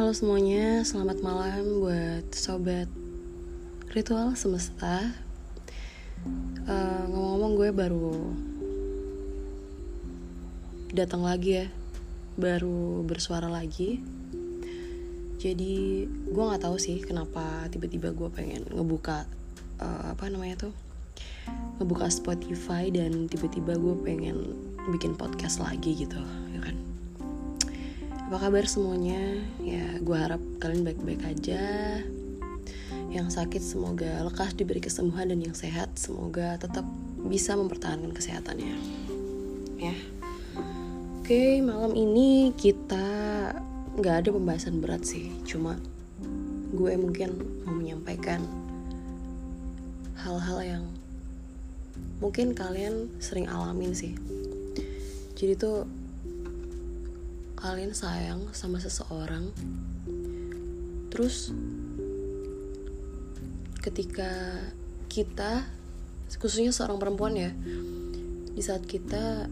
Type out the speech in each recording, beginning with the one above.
halo semuanya, selamat malam buat sobat ritual semesta. Uh, ngomong-ngomong gue baru datang lagi ya, baru bersuara lagi. Jadi gue nggak tahu sih kenapa tiba-tiba gue pengen ngebuka uh, apa namanya tuh, ngebuka Spotify dan tiba-tiba gue pengen bikin podcast lagi gitu, ya kan? Apa kabar semuanya? Ya, gue harap kalian baik-baik aja. Yang sakit semoga lekas diberi kesembuhan dan yang sehat semoga tetap bisa mempertahankan kesehatannya. Ya. Oke, malam ini kita nggak ada pembahasan berat sih, cuma gue mungkin mau menyampaikan hal-hal yang mungkin kalian sering alamin sih. Jadi tuh kalian sayang sama seseorang. Terus ketika kita khususnya seorang perempuan ya di saat kita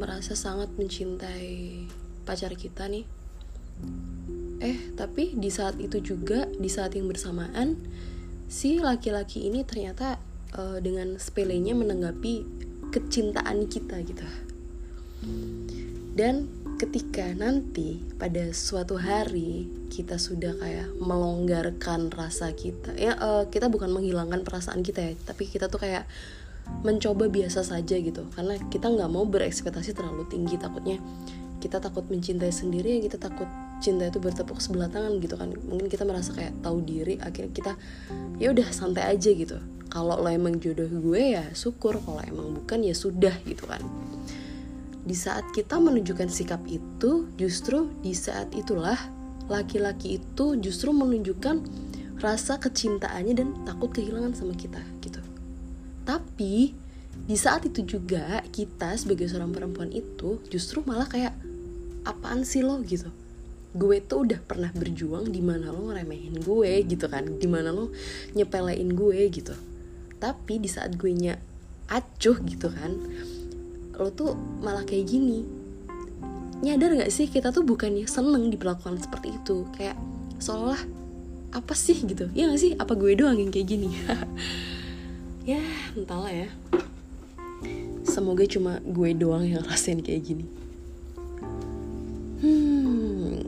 merasa sangat mencintai pacar kita nih eh tapi di saat itu juga di saat yang bersamaan si laki-laki ini ternyata uh, dengan sepelenya menanggapi kecintaan kita gitu dan ketika nanti pada suatu hari kita sudah kayak melonggarkan rasa kita ya uh, kita bukan menghilangkan perasaan kita ya tapi kita tuh kayak mencoba biasa saja gitu. Karena kita nggak mau berekspektasi terlalu tinggi takutnya kita takut mencintai sendiri ya kita takut cinta itu bertepuk sebelah tangan gitu kan. Mungkin kita merasa kayak tahu diri akhirnya kita ya udah santai aja gitu. Kalau lo emang jodoh gue ya syukur kalau emang bukan ya sudah gitu kan di saat kita menunjukkan sikap itu, justru di saat itulah laki-laki itu justru menunjukkan rasa kecintaannya dan takut kehilangan sama kita gitu. Tapi di saat itu juga kita sebagai seorang perempuan itu justru malah kayak apaan sih lo gitu. Gue tuh udah pernah berjuang di mana lo ngeremehin gue gitu kan, di mana lo nyepelein gue gitu. Tapi di saat gue nya acuh gitu kan, lo tuh malah kayak gini. Nyadar gak sih kita tuh bukannya seneng diperlakukan seperti itu? Kayak seolah apa sih? gitu. Ya gak sih? Apa gue doang yang kayak gini? Ya entahlah ya. Semoga cuma gue doang yang rasain kayak gini. Hmm.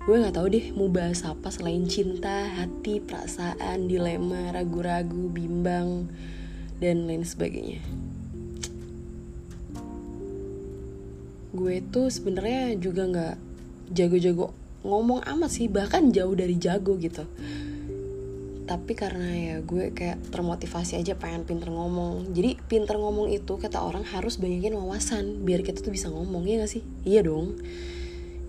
Gue nggak tahu deh mau bahas apa selain cinta hati perasaan dilema ragu-ragu bimbang dan lain sebagainya gue tuh sebenarnya juga nggak jago-jago ngomong amat sih bahkan jauh dari jago gitu. Tapi karena ya gue kayak termotivasi aja pengen pinter ngomong. Jadi pinter ngomong itu kata orang harus banyakin wawasan biar kita tuh bisa ngomong ya gak sih? Iya dong.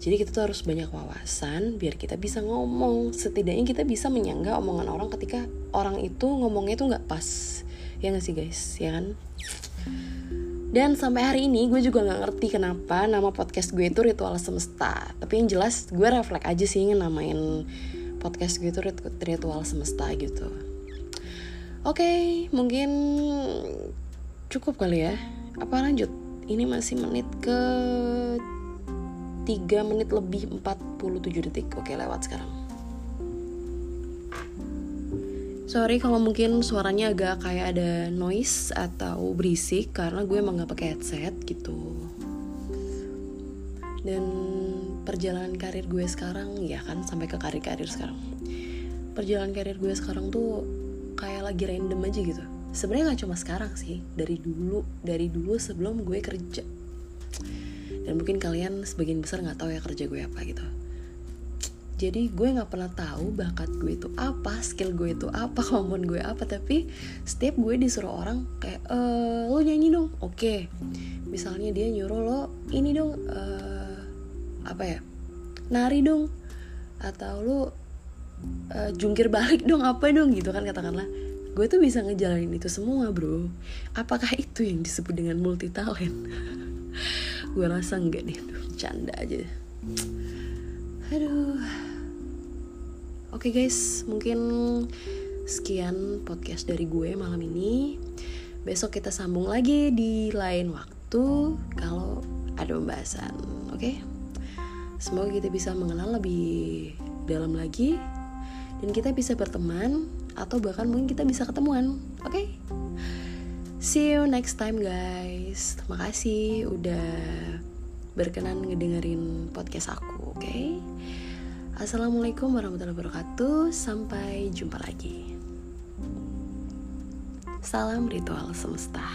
Jadi kita tuh harus banyak wawasan biar kita bisa ngomong. Setidaknya kita bisa menyangga omongan orang ketika orang itu ngomongnya tuh nggak pas. Ya gak sih guys? Ya kan dan sampai hari ini gue juga gak ngerti kenapa nama podcast gue itu Ritual Semesta. Tapi yang jelas gue refleks aja sih namain podcast gue itu Ritual Semesta gitu. Oke, okay, mungkin cukup kali ya. Apa lanjut? Ini masih menit ke 3 menit lebih 47 detik. Oke, lewat sekarang. Sorry kalau mungkin suaranya agak kayak ada noise atau berisik karena gue emang gak pakai headset gitu. Dan perjalanan karir gue sekarang ya kan sampai ke karir-karir sekarang. Perjalanan karir gue sekarang tuh kayak lagi random aja gitu. Sebenarnya gak cuma sekarang sih, dari dulu, dari dulu sebelum gue kerja. Dan mungkin kalian sebagian besar nggak tahu ya kerja gue apa gitu jadi gue nggak pernah tahu bakat gue itu apa skill gue itu apa kemampuan gue apa. Tapi setiap gue disuruh orang kayak e, lo nyanyi dong. Oke. Okay. misalnya dia nyuruh lo ini dong uh, apa ya nari dong. Atau lo uh, jungkir balik dong apa dong? Gitu kan katakanlah. Gue tuh bisa ngejalanin itu semua bro. Apakah itu yang disebut dengan multi talent gue rasa enggak deh canda aja. Aduh Oke okay guys, mungkin sekian podcast dari gue malam ini. Besok kita sambung lagi di lain waktu kalau ada pembahasan. Oke? Okay? semoga kita bisa mengenal lebih dalam lagi dan kita bisa berteman atau bahkan mungkin kita bisa ketemuan oke okay? see you next time guys terima kasih udah berkenan ngedengerin podcast aku oke okay? Assalamualaikum warahmatullahi wabarakatuh. Sampai jumpa lagi. Salam ritual semesta